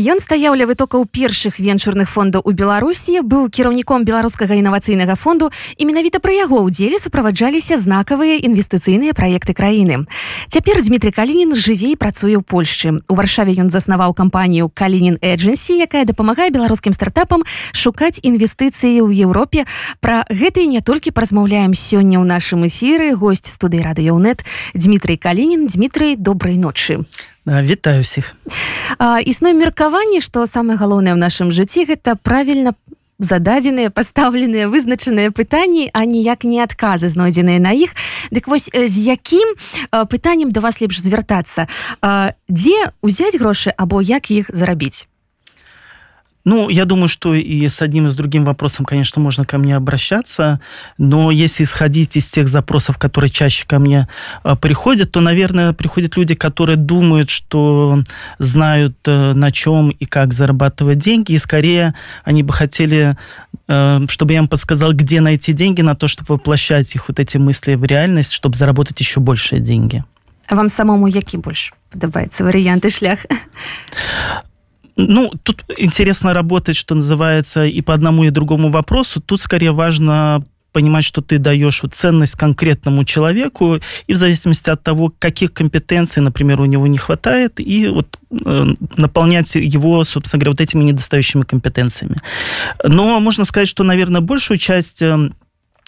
Ён стаяў ля вытокаў першых венчурных фондаў у беларусі быў кіраўніком беларускага інавацыйнага фонду і менавіта пры яго ўдзеле суправаджаліся знакавыя інвестыцыйныя праекты краіны. Цяпер Дмітрий калінін жыве і працуе ў польшчы. У варшаве ён заснаваў кампанію калінін эджэнсі якая дапамагае беларускім стартапам шукаць інвестыцыі ў Еўропе. Пра гэта не толькі паразмаўляем сёння ў нашым эфіры. Гость студыі радыёнет Дмітрий калінін. Дмітрий добрай ночы вітаю усіх існуе меркаванне што самае галоўнае ў нашым жыцці гэта правільна зададзеныя пастаўленыя вызначаныя пытанні а ніяк не адказы знойдзеныя на іх. Дык вось з якім пытаннем да вас лепш звяртацца? Дзе ўзяць грошы або як іх зарабіць Ну, я думаю, что и с одним и с другим вопросом, конечно, можно ко мне обращаться, но если исходить из тех запросов, которые чаще ко мне э, приходят, то, наверное, приходят люди, которые думают, что знают, э, на чем и как зарабатывать деньги, и скорее они бы хотели, э, чтобы я им подсказал, где найти деньги на то, чтобы воплощать их вот эти мысли в реальность, чтобы заработать еще большие деньги. А вам самому які больше подобается вариант и шлях? Ну, тут интересно работать, что называется, и по одному, и другому вопросу. Тут скорее важно понимать, что ты даешь вот ценность конкретному человеку, и в зависимости от того, каких компетенций, например, у него не хватает, и вот э, наполнять его, собственно говоря, вот этими недостающими компетенциями. Но можно сказать, что, наверное, большую часть э,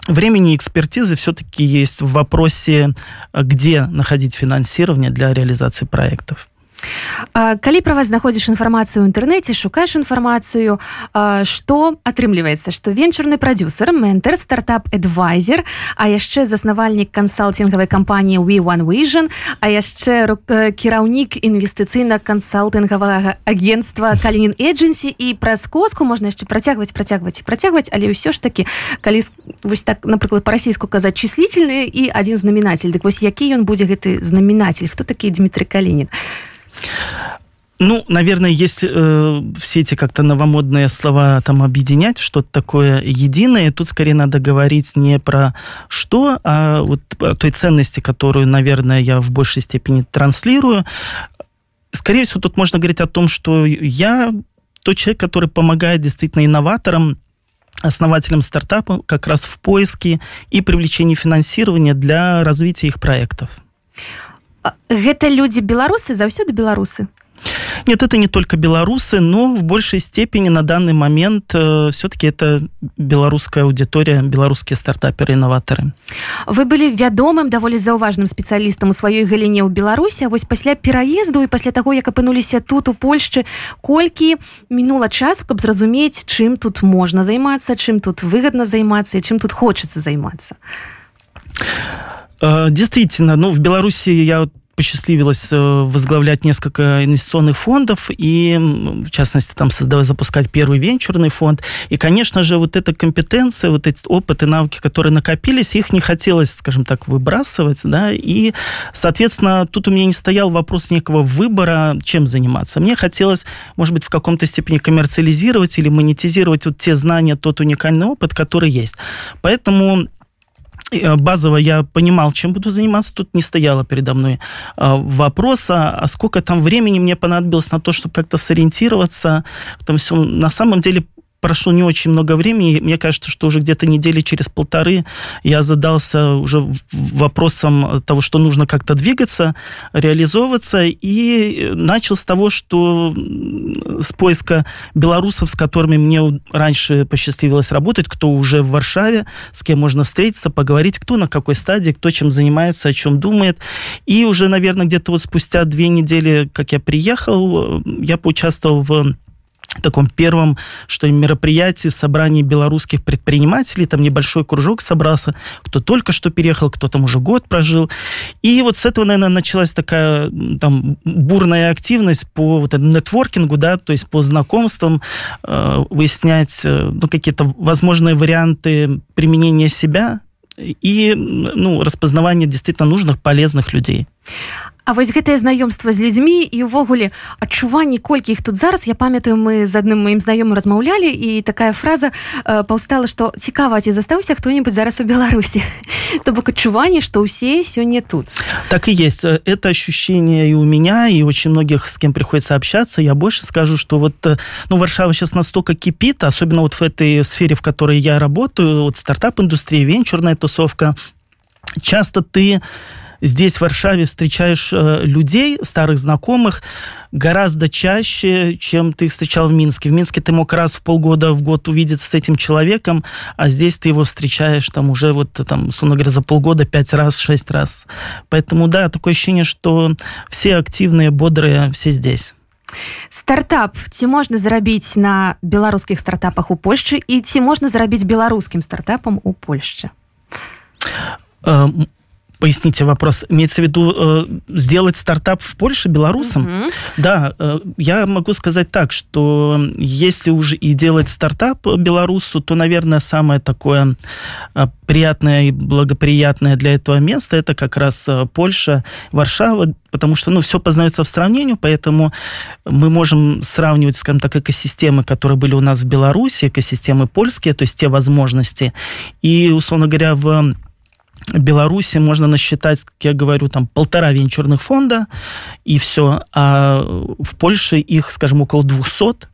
времени и экспертизы все-таки есть в вопросе, где находить финансирование для реализации проектов. Калі про вас знаходзіш інфармацыю ў інтэрнэце шукаеш інфармацыю что атрымліваецца? Что венчурны прадюсер ментор стартап адвайзер а яшчэ заснавальнік кансалтингавай кампаніі we one vision а яшчэ кіраўнік інвестыцыйна кансалтынгавага агентства калінін эджэнсі. І праз коску можна яшчэ працягваць працягваць і працягваць але ўсё ж таки калі вось так напрыклад па-расійску казаць числительны і один знаменатель. Дык вось які ён будзе гэты знаменатель? Хто такі Дмітрий калінін? а Ну, наверное, если э, все эти как-то новомодные слова там объединять что-то такое единое, тут скорее надо говорить не про что, а вот о той ценности, которую, наверное, я в большей степени транслирую. Скорее всего, тут можно говорить о том, что я тот человек, который помогает действительно инноваторам, основателям стартапа как раз в поиске и привлечении финансирования для развития их проектов. Гэта люди беларусы заўсёды беларусы Нет, это не только белорусы, но в большей степени на данный момент э, все-таки это белорусская аудитория, белорусские стартаперы, инноваторы. Вы были вядомым, даволі заўважным спецыялістам у сваёй галіне ў Беларусі, а вось пасля пераезду і пасля таго, як апынуліся тут у Польшчы, колькі мінула часу, каб зразумець, чым тут можна займацца, чым тут выгадна займацца і чым тут хочацца займацца. Э, действительно, ну, в Беларуси я посчастливилось э, возглавлять несколько инвестиционных фондов и, в частности, там создавать, запускать первый венчурный фонд. И, конечно же, вот эта компетенция, вот эти опыты, навыки, которые накопились, их не хотелось, скажем так, выбрасывать, да, и, соответственно, тут у меня не стоял вопрос некого выбора, чем заниматься. Мне хотелось, может быть, в каком-то степени коммерциализировать или монетизировать вот те знания, тот уникальный опыт, который есть. Поэтому базово я понимал, чем буду заниматься, тут не стояло передо мной э, вопроса, а сколько там времени мне понадобилось на то, чтобы как-то сориентироваться. Там все на самом деле прошло не очень много времени. Мне кажется, что уже где-то недели через полторы я задался уже вопросом того, что нужно как-то двигаться, реализовываться, и начал с того, что с поиска белорусов, с которыми мне раньше посчастливилось работать, кто уже в Варшаве, с кем можно встретиться, поговорить, кто на какой стадии, кто чем занимается, о чем думает. И уже, наверное, где-то вот спустя две недели, как я приехал, я поучаствовал в таком первом, что мероприятии, собрании белорусских предпринимателей. Там небольшой кружок собрался, кто только что переехал, кто там уже год прожил. И вот с этого, наверное, началась такая там бурная активность по вот нетворкингу, да, то есть по знакомствам, э, выяснять э, ну, какие-то возможные варианты применения себя и ну, распознавание действительно нужных, полезных людей. А вось гэтае знаёмства з людзьмі і ўвогуле адчуванні колькі іх тут зараз я памятаю мы з адным маім знаёмым размаўлялі і такая фраза э, паўстала што цікава ці застаўся хто-нибудь зараз у беларусі? То бок адчуванне што ўсе сёння тут. Так и есть. Это ощущение и у меня и очень многих с кем приходится общаться. Я больше скажу что вот ну варшава сейчас настолько кипит особенно вот в этой сфере в которой я работаю вот стартап индустрия венчурная тусовка. Часто ты здесь, в Варшаве, встречаешь э, людей, старых знакомых, гораздо чаще, чем ты встречал в Минске. В Минске ты мог раз в полгода в год увидеться с этим человеком, а здесь ты его встречаешь там уже вот, там, условно говоря, за полгода пять раз, шесть раз. Поэтому, да, такое ощущение, что все активные, бодрые, все здесь. стартап ці можна зарабіць на беларускіх стартапах у Польшчы і ці можна зарабіць беларускім стартапам у Польшчы Поясните вопрос. Имеется в виду э, сделать стартап в Польше белорусам? Mm-hmm. Да, э, я могу сказать так, что если уже и делать стартап белорусу, то, наверное, самое такое э, приятное и благоприятное для этого места это как раз э, Польша, Варшава, потому что, ну, все познается в сравнении, поэтому мы можем сравнивать, скажем так, экосистемы, которые были у нас в Беларуси, экосистемы польские, то есть те возможности, и, условно говоря, в Беларуси можно насчитать, как я говорю, там полтора венчурных фонда, и все. А в Польше их, скажем, около 200,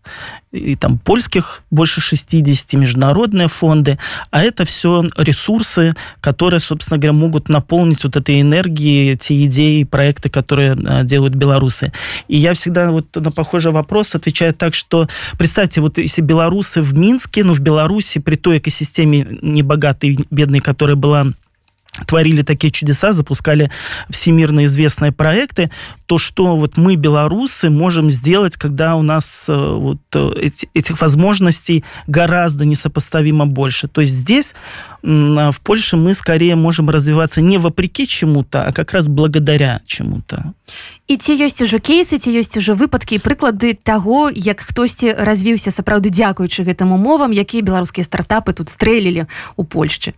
и там польских больше 60, международные фонды. А это все ресурсы, которые, собственно говоря, могут наполнить вот этой энергией те идеи, проекты, которые а, делают белорусы. И я всегда вот на похожий вопрос отвечаю так, что представьте, вот если белорусы в Минске, ну, в Беларуси, при той экосистеме небогатой, бедной, которая была творили такие чудеса, запускали всемирно известные проекты, то что вот мы, белорусы, можем сделать, когда у нас э, вот э, эти, этих возможностей гораздо несопоставимо больше. То есть здесь, а, в Польше, мы скорее можем развиваться не вопреки чему-то, а как раз благодаря чему-то. і ці ёсць ужо кейсы ці ёсць ужо выпадкі і прыклады таго як хтосьці развіўся сапраўды дзякуючы гэтым умовам якія беларускія стартапы тут стрэлілі у Польшчы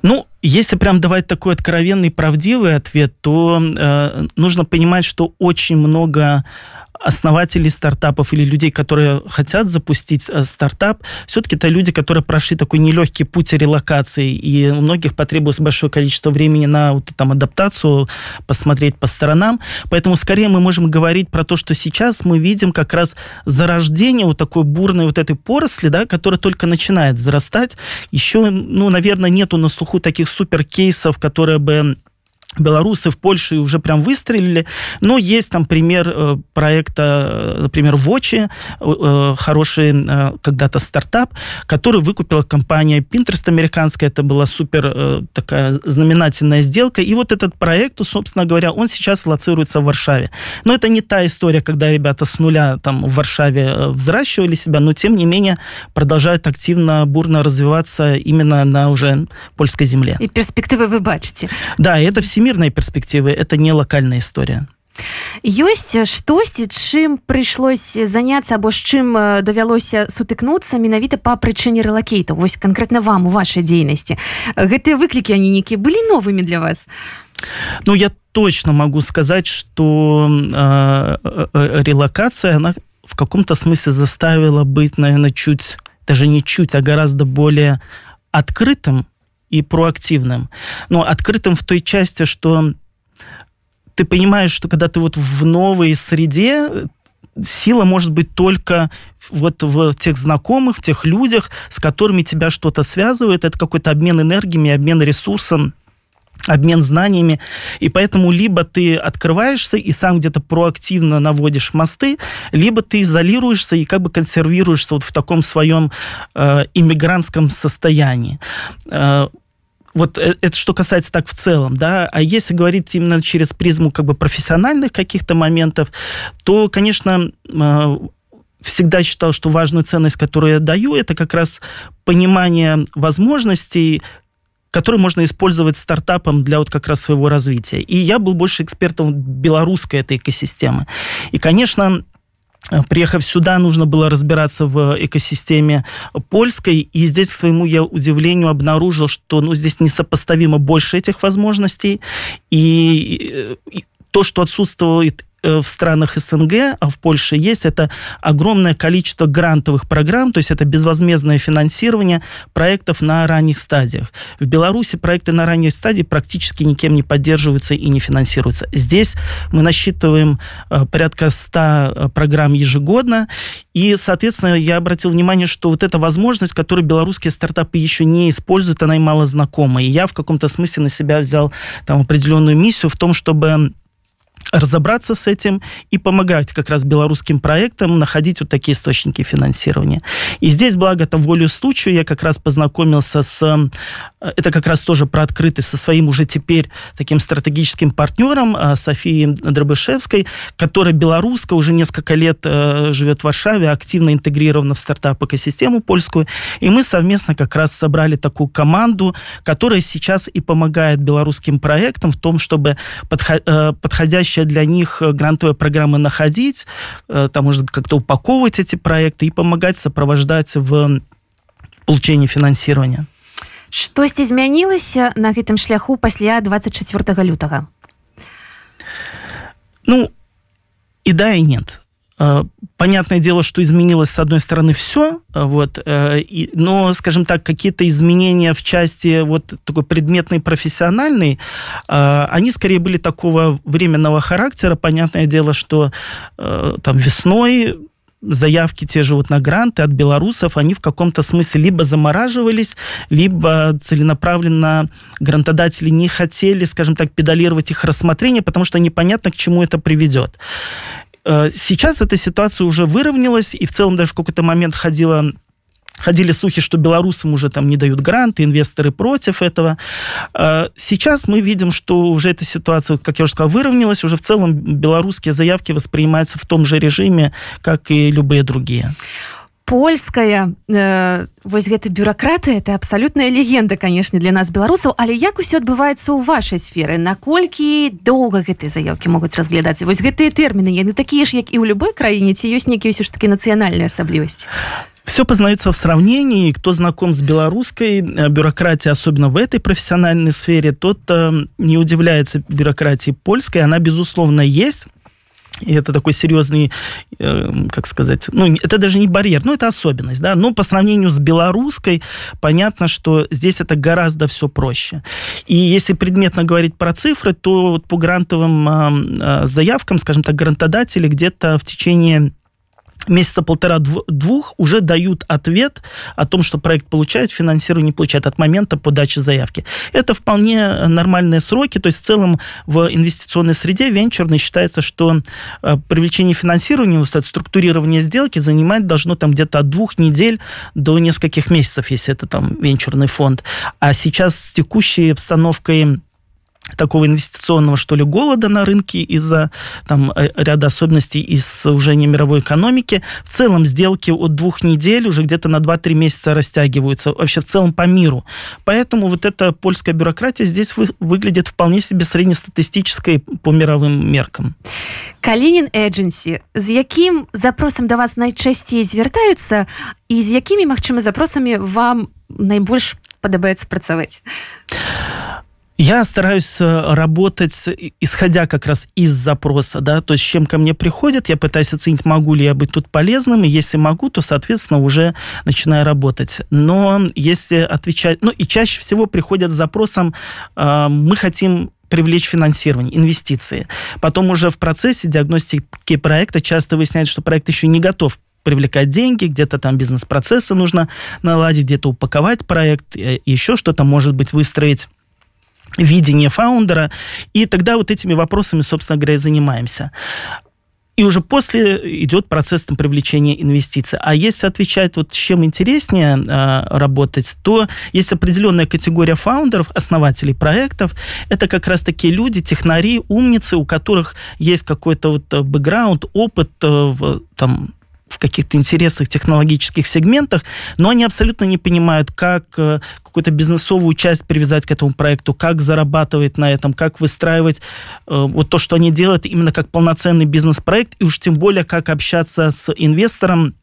ну если прям давать такой откровенный правдивый ответ то э, нужно понимать что очень много основателей стартапов или людей, которые хотят запустить э, стартап, все-таки это люди, которые прошли такой нелегкий путь релокации, и у многих потребуется большое количество времени на вот, там, адаптацию, посмотреть по сторонам. Поэтому скорее мы можем говорить про то, что сейчас мы видим как раз зарождение вот такой бурной вот этой поросли, да, которая только начинает взрастать. Еще, ну, наверное, нету на слуху таких супер кейсов, которые бы белорусы в Польше уже прям выстрелили. Но есть там пример э, проекта, э, например, Вочи, э, хороший когда-то стартап, который выкупила компания Pinterest американская. Это была супер такая знаменательная сделка. И вот этот проект, собственно говоря, он сейчас лоцируется в Варшаве. Но это не та история, когда ребята с нуля там в Варшаве взращивали себя, но тем не менее продолжают активно, бурно развиваться именно на уже польской земле. И перспективы вы бачите. Да, это все всемирной перспективы, это не локальная история. ёсць штосьці чым прыйшлось заняться або з чым давялося сутыкнуцца менавіта по прычыне рэлакейту вось конкретно вам у вашай дзейнасці гэтыя выклікі они некі былі новымі для вас? Ну я точно могу сказать что э, э, релокация она в каком-то смысле заставила быть наверное чуть даже не чуть а гораздо более открытым и проактивным. Но открытым в той части, что ты понимаешь, что когда ты вот в новой среде, сила может быть только вот в тех знакомых, в тех людях, с которыми тебя что-то связывает. Это какой-то обмен энергиями, обмен ресурсом обмен знаниями, и поэтому либо ты открываешься и сам где-то проактивно наводишь мосты, либо ты изолируешься и как бы консервируешься вот в таком своем э, состоянии. Э, вот э, это что касается так в целом, да, а если говорить именно через призму как бы профессиональных каких-то моментов, то, конечно, э, всегда считал, что важная ценность, которую я даю, это как раз понимание возможностей, которые можно использовать стартапом для вот как раз своего развития. И я был больше экспертом белорусской этой экосистемы. И, конечно, приехав сюда, нужно было разбираться в экосистеме польской, и здесь, к своему я удивлению, обнаружил, что ну, здесь несопоставимо больше этих возможностей, и, и то, что отсутствует Э, в странах СНГ, а в Польше есть, это огромное количество грантовых программ, то есть это безвозмездное финансирование проектов на ранних стадиях. В Беларуси проекты на ранней стадии практически никем не поддерживаются и не финансируются. Здесь мы насчитываем э, порядка 100 э, программ ежегодно, и, соответственно, я обратил внимание, что вот эта возможность, которую белорусские стартапы еще не используют, она им мало знакома. И я в каком-то смысле на себя взял там определенную миссию в том, чтобы разобраться с этим и помогать как раз белорусским проектам находить вот такие источники финансирования. И здесь, благо, там волю случаю, я как раз познакомился с... Э, это как раз тоже про открытость со своим уже теперь таким стратегическим партнером э, Софией Дробышевской, которая белорусская, уже несколько лет э, живет в Варшаве, активно интегрирована в стартап-экосистему польскую. И мы совместно как раз собрали такую команду, которая сейчас и помогает белорусским проектам в том, чтобы подходящие будущее для них э, грантовые программы находить, э, там может как-то упаковывать эти проекты и помогать сопровождать в получении финансирования. Штосьці змянілася на гэтым шляху пасля 24 лютага Ну и да и нет Э, понятное дело, что изменилось с одной стороны все, э, вот, э, но, скажем так, какие-то изменения в части вот такой предметной, профессиональной, они скорее были такого временного характера. Понятное дело, что там весной заявки те же вот на гранты от белорусов, они в каком-то смысле либо замораживались, либо целенаправленно грантодатели не хотели, скажем так, педалировать их рассмотрение, потому что непонятно, к чему это приведет. Э, сейчас эта ситуация уже выровнялась, и в целом даже в какой-то момент ходила Ходили слухи, что белорусам уже там не дают гранты, инвесторы против этого. Э, сейчас мы видим, что уже эта ситуация, как я уже сказал, выровнялась. Уже в целом белорусские заявки воспринимаются в том же режиме, как и любые другие польская э, вось гэта бюракратыя это абсалютная легенда канешне для нас беларусаў але як усё адбываецца ў вашай сферы наколькі доўга гэтыя заявкі могуць разглядацца вось гэтыя тэрміны яны такія ж як і ў любой краіне ці ёсць нейкія ўсё ж таки нацыянальная асаблівасць все познается в сравнении. Кто знаком с белорусской э, бюрократией, особенно в этой профессиональной сфере, тот э, не удивляется бюрократии польской. Она, безусловно, есть. И это такой серьезный, э, как сказать, ну, это даже не барьер, ну, это особенность, да, но по сравнению с белорусской, понятно, что здесь это гораздо все проще. И если предметно говорить про цифры, то вот по грантовым э, заявкам, скажем так, грантодатели где-то в течение месяца полтора-двух уже дают ответ о том, что проект получает финансирование, не получает от момента подачи заявки. Это вполне нормальные сроки, то есть в целом в инвестиционной среде венчурной считается, что э, привлечение финансирования, структурирование сделки занимает должно там где-то от двух недель до нескольких месяцев, если это там венчурный фонд. А сейчас с текущей обстановкой такого инвестиционного, что ли, голода на рынке из-за там э, ряда особенностей из сужения мировой экономики. В целом сделки от двух недель уже где-то на 2-3 месяца растягиваются вообще в целом по миру. Поэтому вот эта польская бюрократия здесь вы, выглядит вполне себе среднестатистической по мировым меркам. Калинин Эдженси, с яким запросом до вас найчасцей звертаются и с якими, магчыма, запросами вам найбольш падабаецца працаваць? Я стараюсь э, работать, исходя как раз из запроса, да, то есть чем ко мне приходят, я пытаюсь оценить, могу ли я быть тут полезным, и если могу, то, соответственно, уже начинаю работать. Но если отвечать, ну и чаще всего приходят с запросом, э, мы хотим привлечь финансирование, инвестиции. Потом уже в процессе диагностики проекта часто выясняется, что проект еще не готов привлекать деньги, где-то там бизнес-процессы нужно наладить, где-то упаковать проект, э, еще что-то, может быть, выстроить видение фаундера, и тогда вот этими вопросами, собственно говоря, и занимаемся. И уже после идет процесс там, привлечения инвестиций. А если отвечать, вот с чем интереснее э, работать, то есть определенная категория фаундеров, основателей проектов. Это как раз такие люди, технари, умницы, у которых есть какой-то вот э, бэкграунд, опыт э, в, там, в каких-то интересных технологических сегментах, но они абсолютно не понимают, как э, какую-то бизнесовую часть привязать к этому проекту, как зарабатывать на этом, как выстраивать э, вот то, что они делают, именно как полноценный бизнес-проект, и уж тем более, как общаться с инвестором,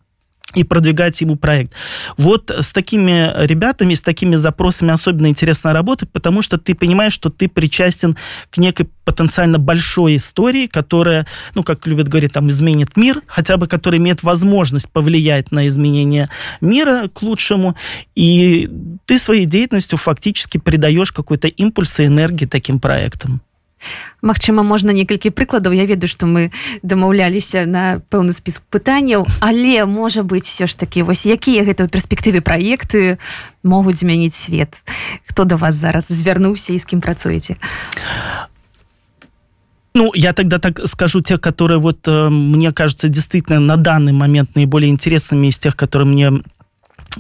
и продвигать ему проект. Вот с такими ребятами, с такими запросами особенно интересно работать, потому что ты понимаешь, что ты причастен к некой потенциально большой истории, которая, ну, как любят говорить, там, изменит мир, хотя бы которая имеет возможность повлиять на изменение мира к лучшему, и ты своей деятельностью фактически придаешь какой-то импульс и энергии таким проектам. Магчыма можна некалькі прыкладаў. Я ведаю што мы дамаўляліся на пэўны спіс пытанняў але можа быць все ж такі вось якія гэта ў перспектыве праекты могуць змяніць свет? Хто да вас зараз звярнуўся і з кім працуеце? Ну, я тогда так скажу тех, которые вот э, мне кажется действительно на данный момент наиболее интересными из тех, которые мне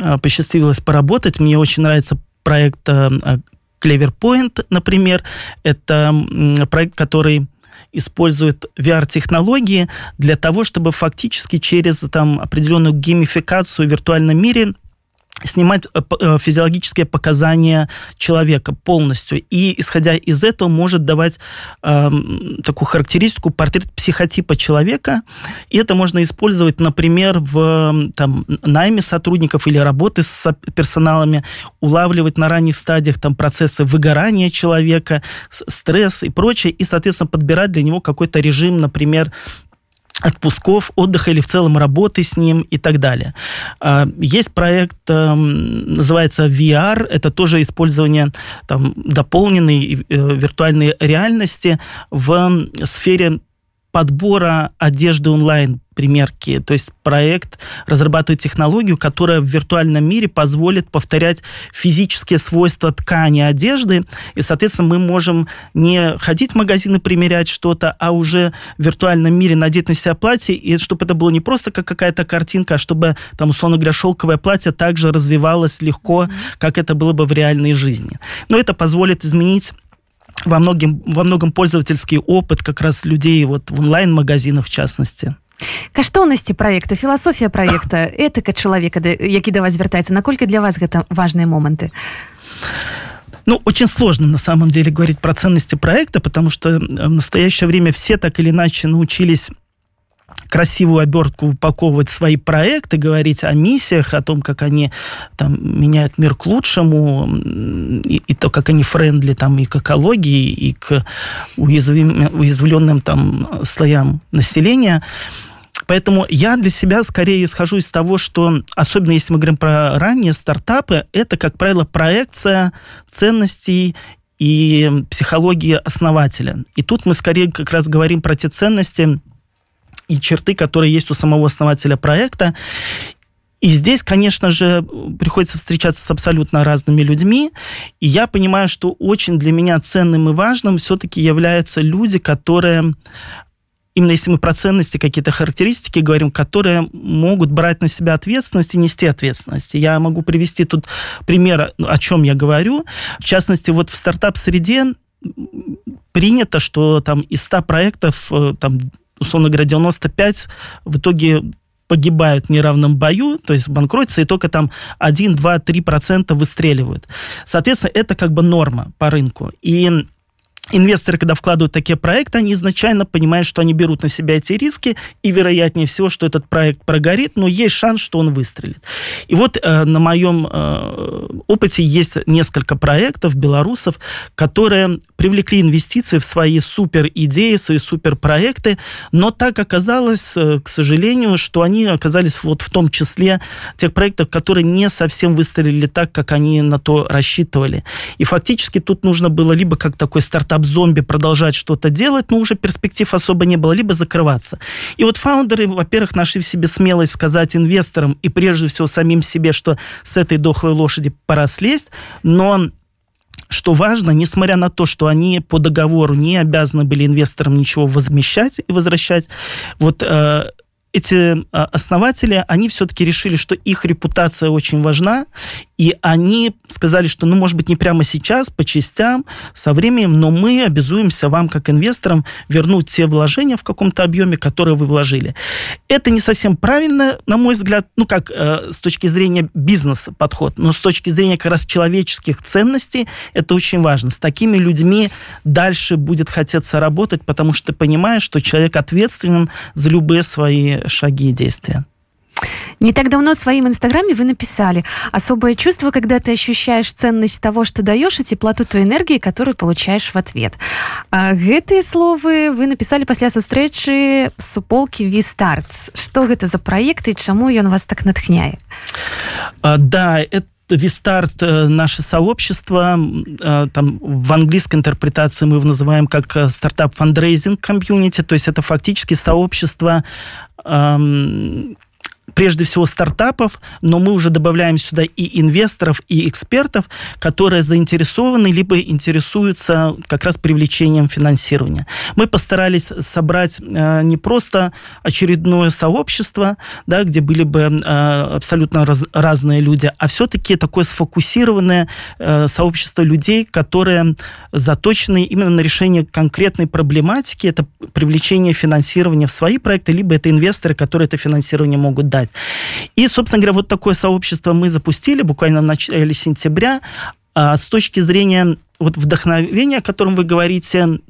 э, посчастливилось поработать. Мне очень нравится проект э, Clever Point, например, это проект, который использует VR-технологии для того, чтобы фактически через там, определенную геймификацию в виртуальном мире снимать э, э, физиологические показания человека полностью. И, исходя из этого, может давать э, такую характеристику, портрет психотипа человека. И это можно использовать, например, в там, найме сотрудников или работы с персоналами, улавливать на ранних стадиях там, процессы выгорания человека, стресс и прочее, и, соответственно, подбирать для него какой-то режим, например, отпусков, отдыха или в целом работы с ним и так далее. А, есть проект, эм, называется VR, это тоже использование там, дополненной э, виртуальной реальности в сфере подбора одежды онлайн примерки. То есть проект разрабатывает технологию, которая в виртуальном мире позволит повторять физические свойства ткани одежды. И, соответственно, мы можем не ходить в магазины примерять что-то, а уже в виртуальном мире надеть на себя платье, и чтобы это было не просто как какая-то картинка, а чтобы, там, условно говоря, шелковое платье также развивалось легко, как это было бы в реальной жизни. Но это позволит изменить во многом, во многом пользовательский опыт как раз людей вот в онлайн-магазинах в частности. каштоўнасці проекта філасофія проекта этыка чалавека які да вас звяртаецца наколькі для вас гэта важные моманты Ну, очень сложно на самом деле говорить про ценности проекта, потому что в настоящее время все так или иначе научились красивую обертку упаковывать свои проекты, говорить о миссиях, о том, как они там меняют мир к лучшему, и, и то, как они френдли там и к экологии, и к уязвим, уязвленным там слоям населения. Поэтому я для себя скорее исхожу из того, что, особенно если мы говорим про ранние стартапы, это, как правило, проекция ценностей и психологии основателя. И тут мы скорее как раз говорим про те ценности, и черты, которые есть у самого основателя проекта. И здесь, конечно же, приходится встречаться с абсолютно разными людьми. И я понимаю, что очень для меня ценным и важным все-таки являются люди, которые именно если мы про ценности, какие-то характеристики говорим, которые могут брать на себя ответственность и нести ответственность. Я могу привести тут пример, о чем я говорю. В частности, вот в стартап-среде принято, что там из 100 проектов э, там условно говоря, 95 в итоге погибают в неравном бою, то есть банкротятся, и только там 1, 2, 3 процента выстреливают. Соответственно, это как бы норма по рынку. И инвесторы, когда вкладывают такие проекты, они изначально понимают, что они берут на себя эти риски, и вероятнее всего, что этот проект прогорит, но есть шанс, что он выстрелит. И вот э, на моем э, опыте есть несколько проектов белорусов, которые привлекли инвестиции в свои супер идеи, в свои супер проекты, но так оказалось, э, к сожалению, что они оказались вот в том числе тех проектов, которые не совсем выстрелили так, как они на то рассчитывали. И фактически тут нужно было либо как такой стартап стартап-зомби продолжать что-то делать, но уже перспектив особо не было, либо закрываться. И вот фаундеры, во-первых, нашли в себе смелость сказать инвесторам и прежде всего самим себе, что с этой дохлой лошади пора слезть, но что важно, несмотря на то, что они по договору не обязаны были инвесторам ничего возмещать и возвращать, вот э, эти а, основатели, они все-таки решили, что их репутация очень важна, и они сказали, что, ну, может быть, не прямо сейчас, по частям, со временем, но мы обязуемся вам, как инвесторам, вернуть те вложения в каком-то объеме, которые вы вложили. Это не совсем правильно, на мой взгляд, ну, как э, с точки зрения бизнеса подход, но с точки зрения как раз человеческих ценностей это очень важно. С такими людьми дальше будет хотеться работать, потому что ты понимаешь, что человек ответственен за любые свои шаги и действия. Не так давно в своем инстаграме вы написали «Особое чувство, когда ты ощущаешь ценность того, что даешь, и теплоту той энергии, которую получаешь в ответ». А, гэтые словы вы написали после сустрэчы суполки «Вистарт». Что это за проект и чему он вас так натхняет? А, да, это WeStart э, наше сообщество, э, там в английской интерпретации мы его называем как э, startup fundraising community, то есть это фактически сообщество прежде всего стартапов, но мы уже добавляем сюда и инвесторов, и экспертов, которые заинтересованы, либо интересуются как раз привлечением финансирования. Мы постарались собрать э, не просто очередное сообщество, да, где были бы э, абсолютно раз, разные люди, а все-таки такое сфокусированное э, сообщество людей, которые заточены именно на решение конкретной проблематики, это привлечение финансирования в свои проекты, либо это инвесторы, которые это финансирование могут дать читать. И, собственно говоря, вот такое сообщество мы запустили буквально в начале сентября. А с точки зрения вот вдохновения, о котором вы говорите,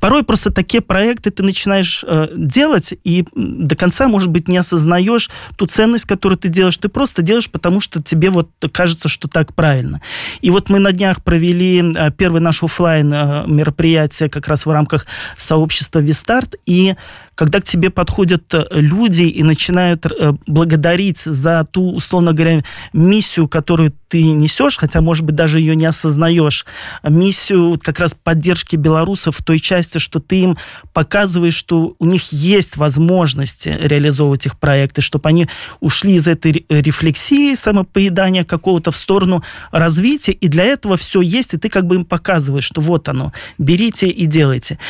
Порой просто такие проекты ты начинаешь э, делать и до конца, может быть, не осознаешь ту ценность, которую ты делаешь. Ты просто делаешь, потому что тебе вот кажется, что так правильно. И вот мы на днях провели э, первое наше офлайн э, мероприятие как раз в рамках сообщества Вистарт. И когда к тебе подходят э, люди и начинают э, благодарить за ту, условно говоря, миссию, которую ты несешь, хотя, может быть, даже ее не осознаешь, миссию как раз поддержки белорусов в той части, что ты им показываешь, что у них есть возможности реализовывать их проекты, чтобы они ушли из этой рефлексии, самопоедания какого-то в сторону развития, и для этого все есть, и ты как бы им показываешь, что вот оно, берите и делайте.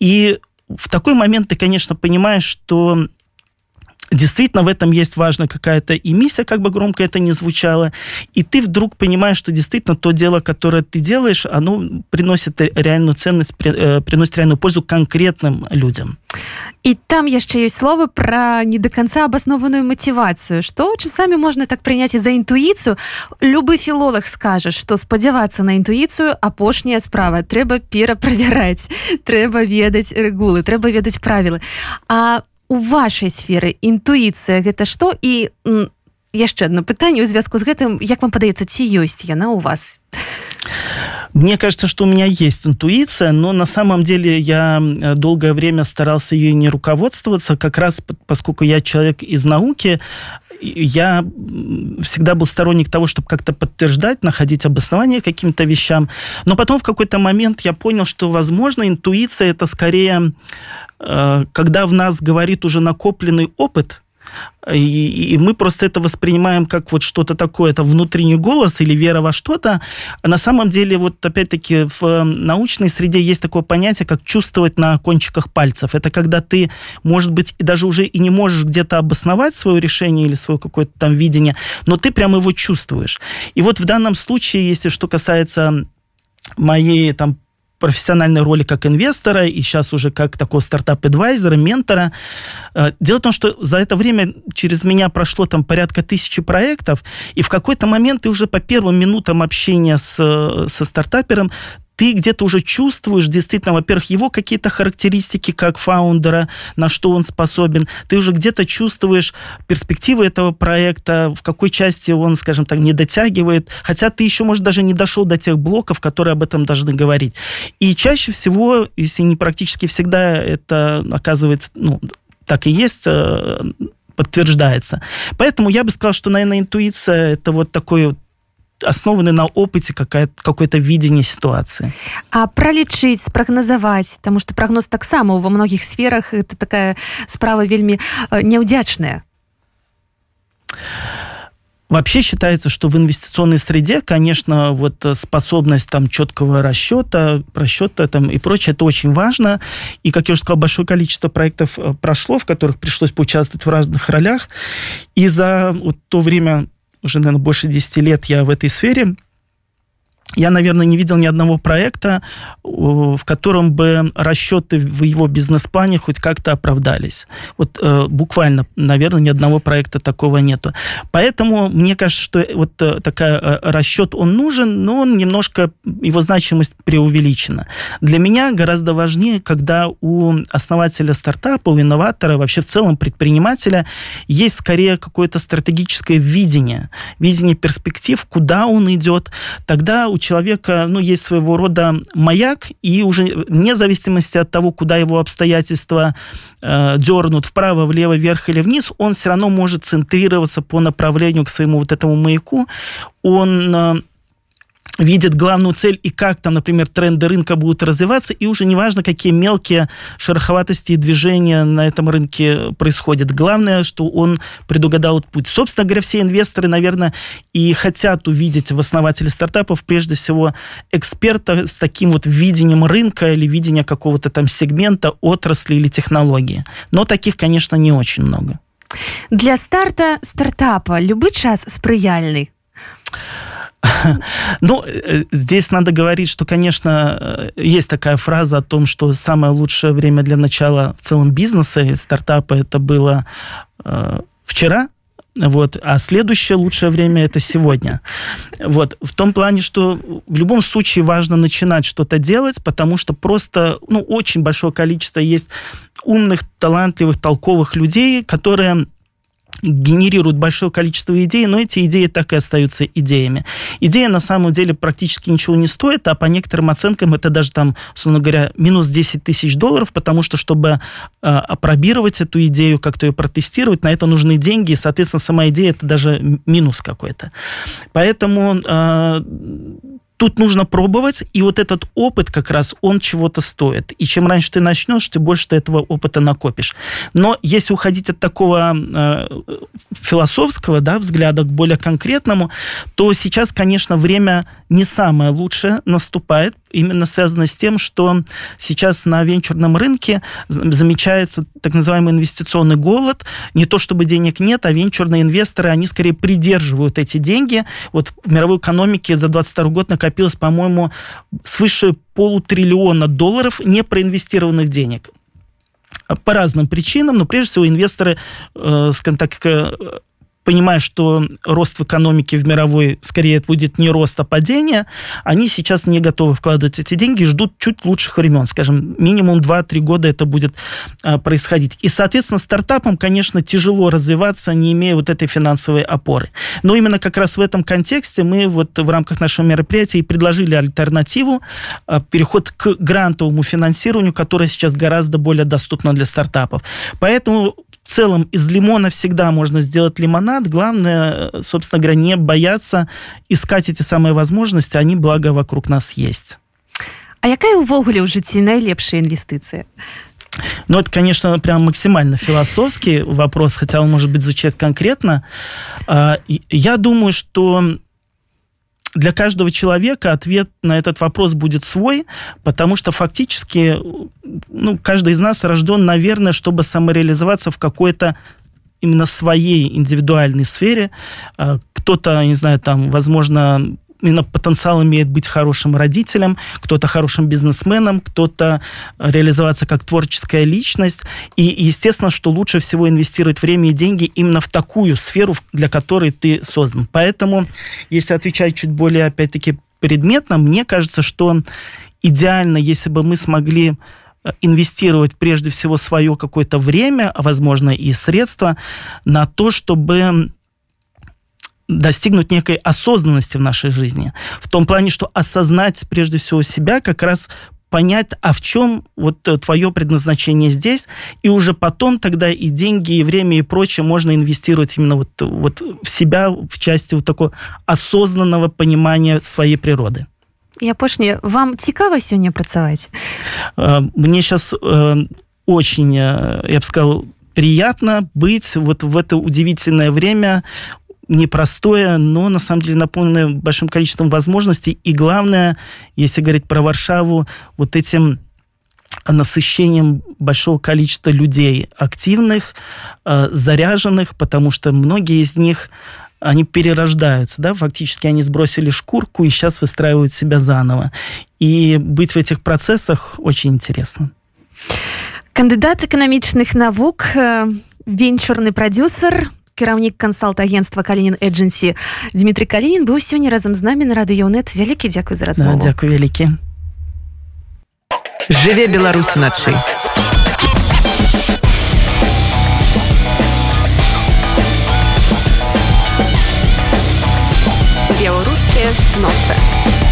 И в такой момент ты, конечно, понимаешь, что действительно в этом есть важная какая-то и миссия, как бы громко это ни звучало, и ты вдруг понимаешь, что действительно то дело, которое ты делаешь, оно приносит реальную ценность, э, приносит реальную пользу конкретным людям. І там яшчэ ёсць словы пра не да канца абаснованую матывацыю што часамі можна так прыняць і за інтуіцыю любы філолог скажа што спадзявацца на інтуіцыю апошняя справа трэба пераправяраць трэба ведаць рэгулы трэба ведаць правілы а у вашай сферы інтуіцыя гэта што? І яшчэ одно пытанне ў звязку з гэтым як вам падаецца ці ёсць яна у вас? Мне кажется, что у меня есть интуиция, но на самом деле я долгое время старался ее не руководствоваться, как раз поскольку я человек из науки, я всегда был сторонник того, чтобы как-то подтверждать, находить обоснование каким-то вещам. Но потом в какой-то момент я понял, что, возможно, интуиция это скорее Э, когда в нас говорит уже накопленный опыт, и, и мы просто это воспринимаем как вот что-то такое, это внутренний голос или вера во что-то. А на самом деле, вот опять-таки в научной среде есть такое понятие, как чувствовать на кончиках пальцев. Это когда ты, может быть, и даже уже и не можешь где-то обосновать свое решение или свое какое-то там видение, но ты прямо его чувствуешь. И вот в данном случае, если что касается моей там профессиональной роли как инвестора и сейчас уже как такого стартап-эдвайзера, ментора. Э, дело в том, что за это время через меня прошло там порядка тысячи проектов, и в какой-то момент ты уже по первым минутам общения с, со стартапером ты где-то уже чувствуешь действительно, во-первых, его какие-то характеристики как фаундера, на что он способен. Ты уже где-то чувствуешь перспективы этого проекта, в какой части он, скажем так, не дотягивает. Хотя ты еще, может, даже не дошел до тех блоков, которые об этом должны говорить. И чаще всего, если не практически всегда, это оказывается, ну, так и есть, э, подтверждается. Поэтому я бы сказал, что, наверное, интуиция это вот такой основаны на опыте какое-то видение ситуации. А пролічыць спрагназаваць тому что прогноз таксама во многіх сферах это такая справа вельмі э, няўдзячная Вообще считается, что в инвестиционной среде, конечно, вот э, способность там четкого расчета, просчета там и прочее, это очень важно. И, как я уже сказал, большое количество проектов э, прошло, в которых пришлось поучаствовать в разных ролях. И за вот то время уже, наверное, больше 10 лет я в этой сфере, я, наверное, не видел ни одного проекта, в котором бы расчеты в его бизнес-плане хоть как-то оправдались. Вот э, буквально, наверное, ни одного проекта такого нету. Поэтому мне кажется, что вот э, такой э, расчет, он нужен, но он немножко, его значимость преувеличена. Для меня гораздо важнее, когда у основателя стартапа, у инноватора, вообще в целом предпринимателя есть скорее какое-то стратегическое видение, видение перспектив, куда он идет. Тогда у человека ну, есть своего рода маяк, и уже вне зависимости от того, куда его обстоятельства э, дернут вправо, влево, вверх или вниз, он все равно может центрироваться по направлению к своему вот этому маяку. Он э, видит главную цель и как там, например, тренды рынка будут развиваться, и уже неважно, какие мелкие шероховатости и движения на этом рынке происходят. Главное, что он предугадал этот путь. Собственно говоря, все инвесторы, наверное, и хотят увидеть в основателе стартапов прежде всего эксперта с таким вот видением рынка или видения какого-то там сегмента, отрасли или технологии. Но таких, конечно, не очень много. Для старта стартапа любой час сприяльный? Ну, э, здесь надо говорить, что, конечно, э, есть такая фраза о том, что самое лучшее время для начала в целом бизнеса и стартапа это было э, вчера, вот, а следующее лучшее время это сегодня. Вот, в том плане, что в любом случае важно начинать что-то делать, потому что просто, ну, очень большое количество есть умных, талантливых, толковых людей, которые генерируют большое количество идей, но эти идеи так и остаются идеями. Идея на самом деле практически ничего не стоит, а по некоторым оценкам это даже там, условно говоря, минус 10 тысяч долларов, потому что, чтобы э, опробировать эту идею, как-то ее протестировать, на это нужны деньги, и, соответственно, сама идея это даже минус какой-то. Поэтому э, тут нужно пробовать, и вот этот опыт как раз, он чего-то стоит. И чем раньше ты начнешь, тем больше ты этого опыта накопишь. Но если уходить от такого э, философского да, взгляда к более конкретному, то сейчас, конечно, время не самое лучшее наступает, именно связано с тем, что сейчас на венчурном рынке замечается так называемый инвестиционный голод. Не то чтобы денег нет, а венчурные инвесторы, они скорее придерживают эти деньги. Вот в мировой экономике за 22 год накопилось, по-моему, свыше полутриллиона долларов непроинвестированных денег по разным причинам, но прежде всего инвесторы, э, скажем так, понимая, что рост в экономике в мировой скорее будет не рост, а падение, они сейчас не готовы вкладывать эти деньги ждут чуть лучших времен. Скажем, минимум 2-3 года это будет а, происходить. И, соответственно, стартапам, конечно, тяжело развиваться, не имея вот этой финансовой опоры. Но именно как раз в этом контексте мы вот в рамках нашего мероприятия и предложили альтернативу, а, переход к грантовому финансированию, которое сейчас гораздо более доступно для стартапов. Поэтому в целом из лимона всегда можно сделать лимонад. Главное, собственно говоря, не бояться искать эти самые возможности, они, благо, вокруг нас есть. А якая увогуле ў жыцці найлепшая інвестыцыя? Ну, это, конечно, прям максимально философский вопрос, хотя он, может быть, звучит конкретно. А, я думаю, что для каждого человека ответ на этот вопрос будет свой, потому что фактически ну, каждый из нас рожден, наверное, чтобы самореализоваться в какой-то именно своей индивидуальной сфере. А, кто-то, не знаю, там, возможно, именно потенциал имеет быть хорошим родителем, кто-то хорошим бизнесменом, кто-то реализоваться как творческая личность. И естественно, что лучше всего инвестировать время и деньги именно в такую сферу, для которой ты создан. Поэтому, если отвечать чуть более, опять-таки, предметно, мне кажется, что идеально, если бы мы смогли э, инвестировать прежде всего свое какое-то время, а возможно и средства на то, чтобы достигнуть некой осознанности в нашей жизни. В том плане, что осознать прежде всего себя, как раз понять, а в чем вот э, твое предназначение здесь, и уже потом тогда и деньги, и время, и прочее можно инвестировать именно вот, вот в себя в части вот такого осознанного понимания своей природы. Я апошняе вам цікава сёння працаваць э, мне сейчас э, очень я бы сказал приятно быть вот в это удивительное время непростое, но на самом деле наполненное большим количеством возможностей. И главное, если говорить про Варшаву, вот этим насыщением большого количества людей, активных, э, заряженных, потому что многие из них они перерождаются, да, фактически они сбросили шкурку и сейчас выстраивают себя заново. И быть в этих процессах очень интересно. Кандыдат эканамічных навук, венчурны прадюсер, кіраўнік кансалт-агентства калінін эджэнсі Дмітрий калінін быў сёння разам з намі на радыёнет вялікі дзякуй за размову. да, дзякуй вялікі. Жыве Беларусь уначы. Беларускія ноцы